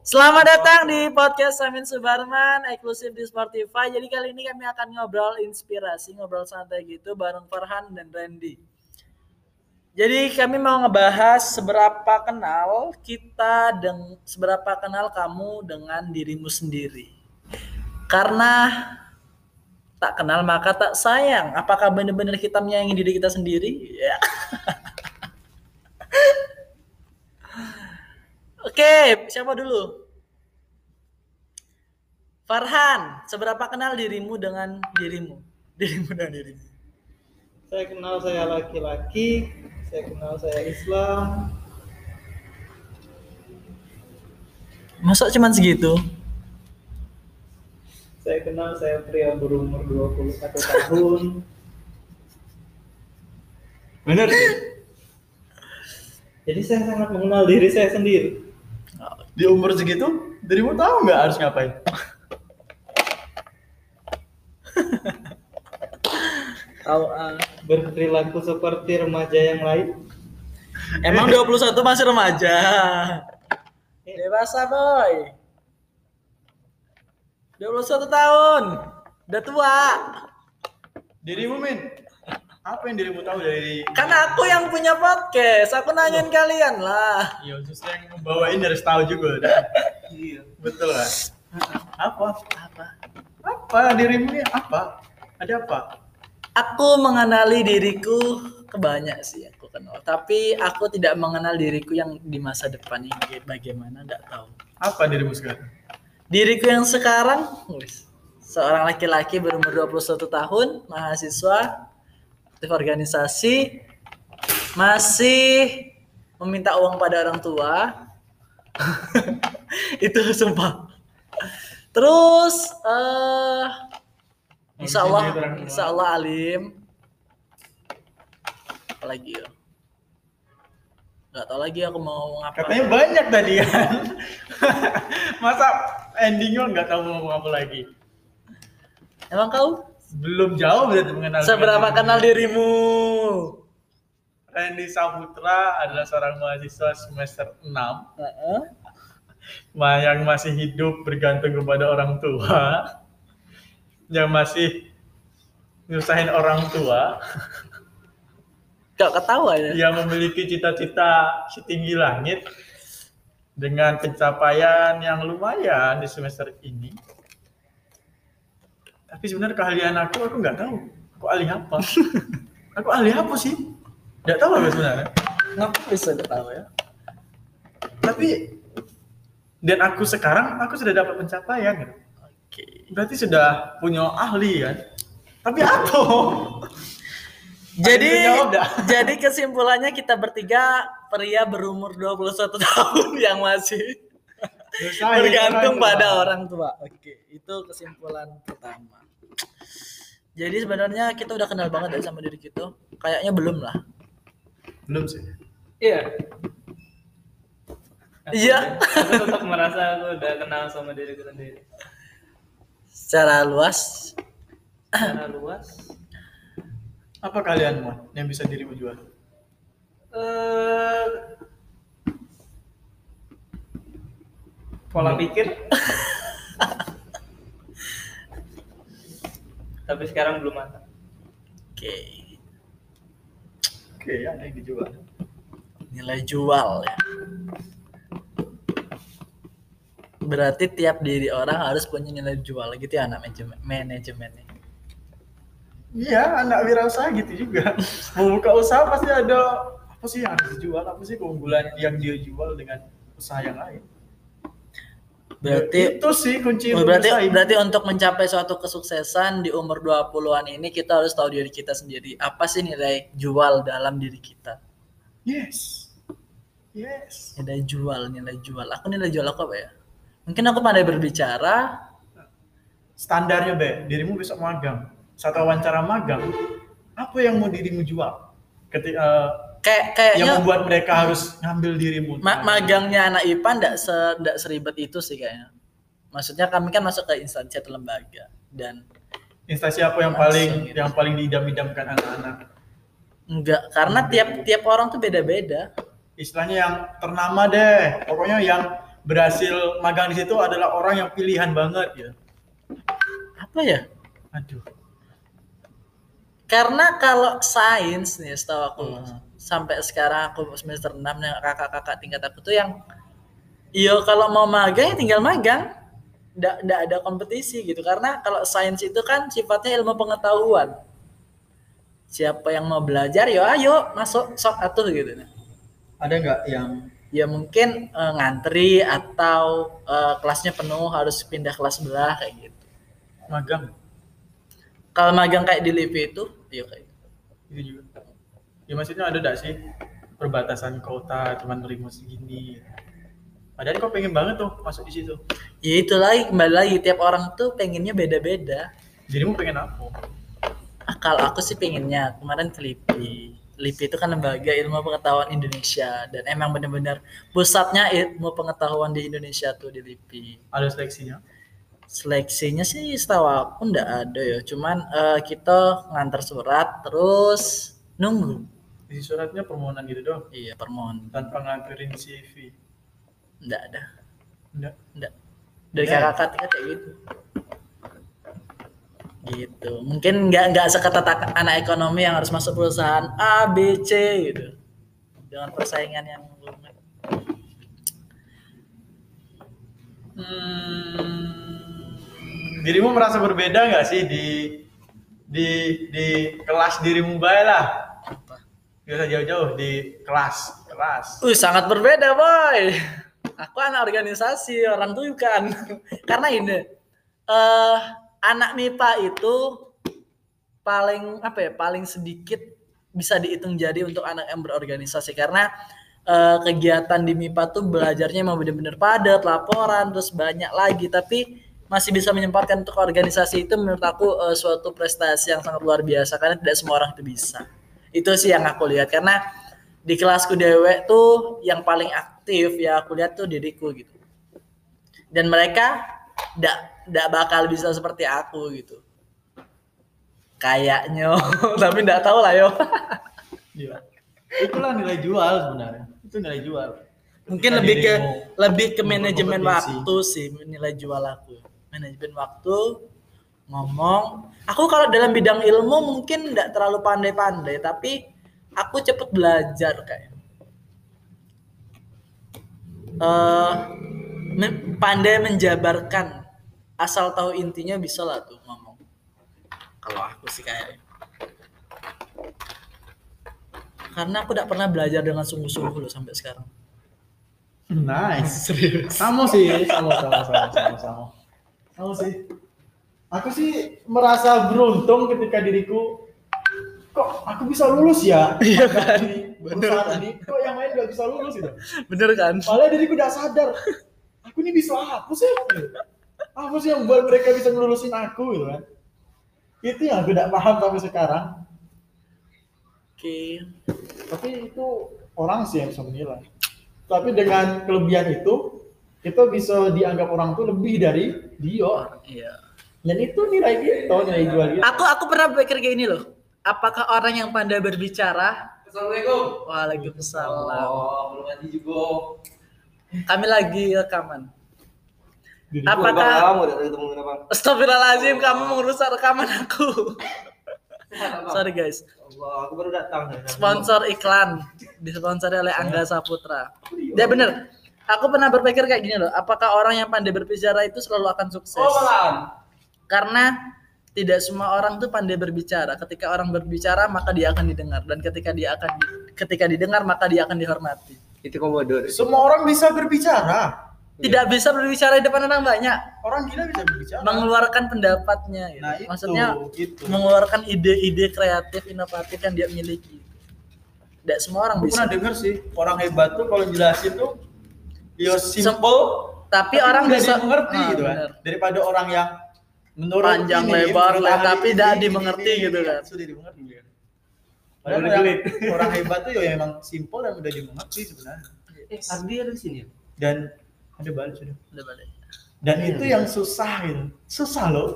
Selamat datang di podcast Samin Subarman eksklusif di Spotify. Jadi kali ini kami akan ngobrol inspirasi, ngobrol santai gitu bareng Farhan dan Randy. Jadi kami mau ngebahas seberapa kenal kita dan seberapa kenal kamu dengan dirimu sendiri. Karena tak kenal maka tak sayang. Apakah benar-benar kita menyayangi diri kita sendiri? Ya. Oke, siapa dulu? Farhan, seberapa kenal dirimu dengan dirimu? Dirimu dengan dirimu. Saya kenal saya laki-laki, saya kenal saya Islam. Masa cuman segitu? Saya kenal saya pria berumur 21 tahun. Benar. Jadi saya sangat mengenal diri saya sendiri. Di umur segitu dirimu tahu nggak harus ngapain Tahu ah. Berperilaku seperti remaja yang lain. Emang 21 masih remaja. Dewasa, boy. 21 tahun. Udah tua. dirimu min apa yang dirimu tahu dari Kan aku yang punya podcast. Aku nanyain kalian lah. ya justru yang membawain harus tahu juga. Iya. betul lah apa Apa? apa dirimu ini apa ada apa Aku mengenali diriku kebanyak sih aku kenal. Tapi aku tidak mengenal diriku yang di masa depan ini bagaimana nggak tahu. apa dirimu sekarang Diriku yang sekarang seorang laki-laki berumur 21 tahun, mahasiswa, aktif organisasi, masih meminta uang pada orang tua. Itu sumpah. Terus eh Insya Allah, Insya Allah alim. Apalagi ya? Gak tau lagi aku mau ngapa. katanya banyak tadi kan masa endingnya nggak tahu mau ngomong apa lagi Emang kau belum jauh berarti mengenal seberapa kenal dirimu? Randy Saputra adalah seorang mahasiswa semester 6 Heeh. Ma- yang masih hidup bergantung kepada orang tua, yang masih nyusahin orang tua, Gak ketawa ya? yang memiliki cita-cita setinggi langit dengan pencapaian yang lumayan di semester ini. Tapi sebenarnya keahlian aku, aku nggak tahu. Aku ahli apa? aku ahli apa sih? Nggak tahu aku sebenarnya. Ngapa bisa ketawa ya? Tapi dan aku sekarang aku sudah dapat pencapaian gitu. Oke. Berarti sudah punya ahli kan? Tapi apa? Jadi jadi kesimpulannya kita bertiga pria berumur 21 tahun yang masih bergantung pada orang tua. Oke, itu kesimpulan pertama. Jadi sebenarnya kita udah kenal banget dari sama diri kita. Kayaknya belum lah. Belum sih. Iya. Iya. Aku tetap merasa aku udah kenal sama diriku sendiri. Secara luas Secara luas. Apa kalian mau yang bisa dirimu jual? Eh, pola pikir. Tapi sekarang belum matang. Oke. Oke, ada yang dijual. Nilai jual ya. Berarti tiap diri orang harus punya nilai jual gitu ya anak manajemen manajemennya. Iya, anak wirausaha gitu juga. Mau buka usaha pasti ada apa sih yang harus dijual, apa sih keunggulan yang dia jual dengan usaha yang lain. Berarti itu sih kunci Oh, berarti bersaing. berarti untuk mencapai suatu kesuksesan di umur 20-an ini kita harus tahu diri kita sendiri. Apa sih nilai jual dalam diri kita? Yes. Yes. Nilai jual, nilai jual. Aku nilai jual aku apa ya? Mungkin aku pandai berbicara. Standarnya, Be, dirimu besok magang. Saat wawancara magang, apa yang mau dirimu jual? Ketika Kayak yang kayaknya membuat mereka harus ngambil dirimu. ma- magangnya anak IPA ndak se ndak seribet itu sih kayaknya. Maksudnya kami kan masuk ke instansi atau lembaga dan Instansi apa yang paling gitu. yang paling diidam-idamkan anak-anak? enggak karena tiap tiap orang tuh beda-beda. Istilahnya yang ternama deh. Pokoknya yang berhasil magang di situ adalah orang yang pilihan banget ya. Apa ya? Aduh. Karena kalau sains nih setahu aku Hmm. Sampai sekarang aku semester 6 yang kakak-kakak tingkat aku tuh yang iyo kalau mau magang ya tinggal magang. Nggak, nggak ada kompetisi gitu karena kalau sains itu kan sifatnya ilmu pengetahuan. Siapa yang mau belajar ya ayo masuk sok atuh gitu. Ada nggak yang Ya mungkin eh, ngantri atau eh, kelasnya penuh harus pindah kelas sebelah kayak gitu. magang Kalau magang kayak di LIPI itu, iya kayak gitu. itu juga? Ya maksudnya ada nggak sih perbatasan kota cuman nerima segini? Padahal kau pengen banget tuh masuk di situ. Ya itu lagi kembali lagi tiap orang tuh pengennya beda-beda. Jadi mau pengen apa? Ah, kalau aku sih pengennya kemarin ke LIPI. LIPI itu kan lembaga ilmu pengetahuan Indonesia dan emang bener-bener pusatnya ilmu pengetahuan di Indonesia tuh di LIPI. Ada seleksinya? Seleksinya sih setahu aku ndak ada ya, cuman eh, kita ngantar surat terus nunggu. Isi suratnya permohonan gitu doang Iya permohonan. tanpa ngampirin CV. Ndak ada. Enggak. Ndak. Dari Ya. kakak tingkat kayak gitu. Gitu. Mungkin nggak nggak seketat anak ekonomi yang harus masuk perusahaan A, B, C gitu. Dengan persaingan yang rumit. Hmm, dirimu merasa berbeda nggak sih di di di kelas dirimu baik lah? Gak usah jauh-jauh di kelas kelas. Wih, sangat berbeda, boy. Aku anak organisasi, orang tuh bukan. Karena ini eh anak MIPA itu paling apa ya? Paling sedikit bisa dihitung jadi untuk anak yang berorganisasi karena eh, kegiatan di MIPA tuh belajarnya emang bener-bener padat, laporan, terus banyak lagi tapi masih bisa menyempatkan untuk organisasi itu menurut aku eh, suatu prestasi yang sangat luar biasa karena tidak semua orang itu bisa. Itu sih yang aku lihat karena di kelasku dewe tuh yang paling aktif ya aku lihat tuh diriku gitu. Dan mereka tidak tidak bakal bisa seperti aku gitu. Kayaknya, tapi tidak tahu lah yo. Iya. Itulah nilai jual sebenarnya. Itu nilai jual. Mungkin Ketika lebih ke lebih ke manajemen waktu sih nilai jual aku. Manajemen waktu ngomong. Aku kalau dalam bidang ilmu mungkin tidak terlalu pandai-pandai, tapi aku cepet belajar kayak. me- pandai menjabarkan asal tahu intinya bisa lah tuh ngomong. Kalau aku sih kayak karena aku tidak pernah belajar dengan sungguh-sungguh loh sampai sekarang. Nice. Serius. Sama sih, sama sama sama sama sama. Sama sih. Aku sih merasa beruntung ketika diriku kok aku bisa lulus ya Iya kan? di perusahaan kan? ini kok yang lain gak bisa lulus gitu Bener kan? Padahal diriku udah sadar aku ini bisa apa sih apa sih yang buat mereka bisa ngelulusin aku gitu kan itu yang aku tidak paham sampai sekarang Oke. tapi itu orang sih yang bisa menilai tapi dengan kelebihan itu kita bisa dianggap orang tuh lebih dari dia Iya. Dan itu nilai kita nilai jual kita Aku aku pernah berpikir kayak ini loh. Apakah orang yang pandai berbicara? Assalamualaikum. Waalaikumsalam. Oh, belum mandi juga. Kami lagi rekaman. Diriku Apakah kamu udah ketemu kenapa? Astagfirullahaladzim, kamu merusak rekaman aku. Sorry guys. Allah, aku baru datang. Sponsor iklan disponsori oleh Angga Saputra. Ya bener. Aku pernah berpikir kayak gini loh. Apakah orang yang pandai berbicara itu selalu akan sukses? Oh, malam. Karena tidak semua orang tuh pandai berbicara. Ketika orang berbicara maka dia akan didengar dan ketika dia akan di- ketika didengar maka dia akan dihormati. Itu komodor. semua orang bisa berbicara Tidak bisa berbicara di depan orang banyak, orang gila bisa berbicara mengeluarkan pendapatnya gitu. nah itu Maksudnya gitu mengeluarkan ide-ide kreatif inovatif yang dia miliki. Tidak semua orang aku bisa. pernah dengar sih orang hebat tuh kalau jelasin tuh dia simple Tapi orang mudah bisa dimengerti Ah, gitu kan daripada orang yang menurut Panjang, ini, lebar, ahli tapi tidak dimengerti ini, gitu kan. sudah dimengerti Padahal Udah orang, gelit. orang hebat tuh ya emang simple dan mudah dimengerti sebenarnya Eh, Ardi ada di sini. ya? dan ada balik sudah Udah balik. dan itu yang susah gitu susah loh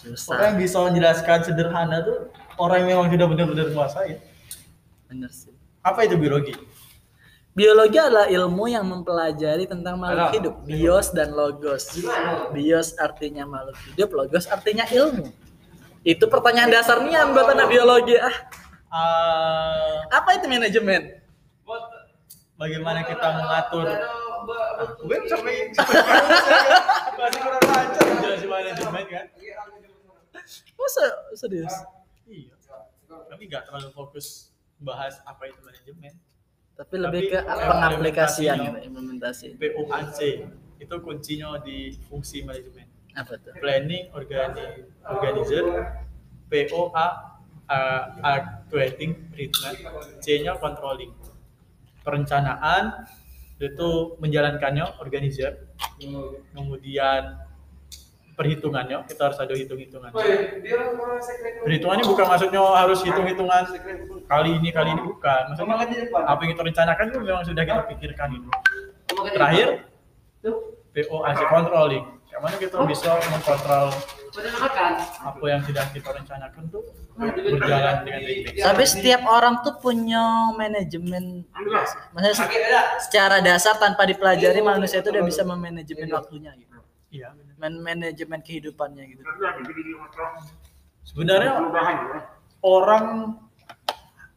orang Susah. yang bisa menjelaskan sederhana tuh orang yang memang sudah benar-benar menguasai Bener sih. apa itu biologi Biologi adalah ilmu yang mempelajari tentang makhluk Halo. hidup. Bios dan logos. Bios artinya makhluk hidup, logos artinya ilmu. Itu pertanyaan dasar Nian buat anak biologi. Ah, Eh, apa itu manajemen? bagaimana kita mengatur gue sampai masih kurang lancar jelas manajemen kan Oh, serius? iya kami nggak terlalu fokus bahas apa itu manajemen Tapi lebih ke Tapi, pengaplikasian implementasi. POAC itu kuncinya di fungsi manajemen. Apa tuh? planning organi organizer. POA uh, actuating treatment. C-nya controlling. Perencanaan itu menjalankannya organizer. Kemudian perhitungannya. Kita harus ada hitung-hitungan. Perhitungannya bukan maksudnya harus hitung-hitungan. Kali ini kali ini bukan. Maksudnya apa yang kita rencanakan itu memang sudah kita pikirkan itu terakhir? POAC controlling. Yang mana kita bisa mengkontrol apa yang sudah kita rencanakan tuh berjalan dengan baik Tapi setiap orang tuh punya manajemen. Maksudnya se- secara dasar tanpa dipelajari manusia itu udah bisa memanajemen waktunya gitu. Iya Man manajemen kehidupannya gitu. sebenarnya orang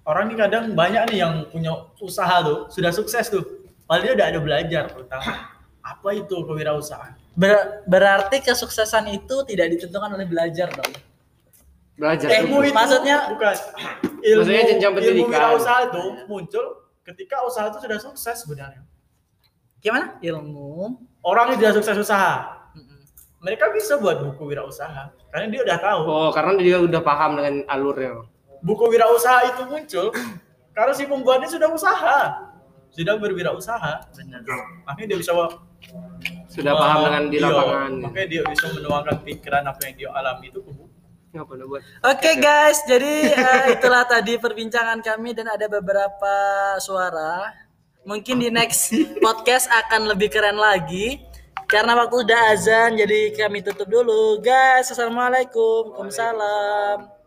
orang ini kadang banyak nih yang punya usaha tuh sudah sukses tuh padahal dia udah ada belajar tentang apa itu kewirausahaan Ber- berarti kesuksesan itu tidak ditentukan oleh belajar dong. Belajar. Eh, ilmu itu maksudnya- bukan ilmu Maksudnya jenjang ilmu pendidikan. wirausaha itu muncul ketika usaha itu sudah sukses sebenarnya Gimana? Ilmu. orang yang sudah sukses usaha. Mereka bisa buat buku wirausaha karena dia udah tahu Oh, karena dia udah paham dengan alurnya. buku wirausaha itu muncul karena si pembuatnya sudah usaha sudah berwirausaha Benar. makanya dia bisa Sudah paham dengan di Iya, lapangan. makanya dia bisa menuangkan pikiran apa yang dia alami itu ke buku? Oke guys, jadi eh, itulah tadi perbincangan kami dan ada beberapa suara. Mungkin di next podcast akan lebih keren lagi. Karena waktu udah azan, jadi kami tutup dulu. Guys, assalamualaikum, waalaikumsalam.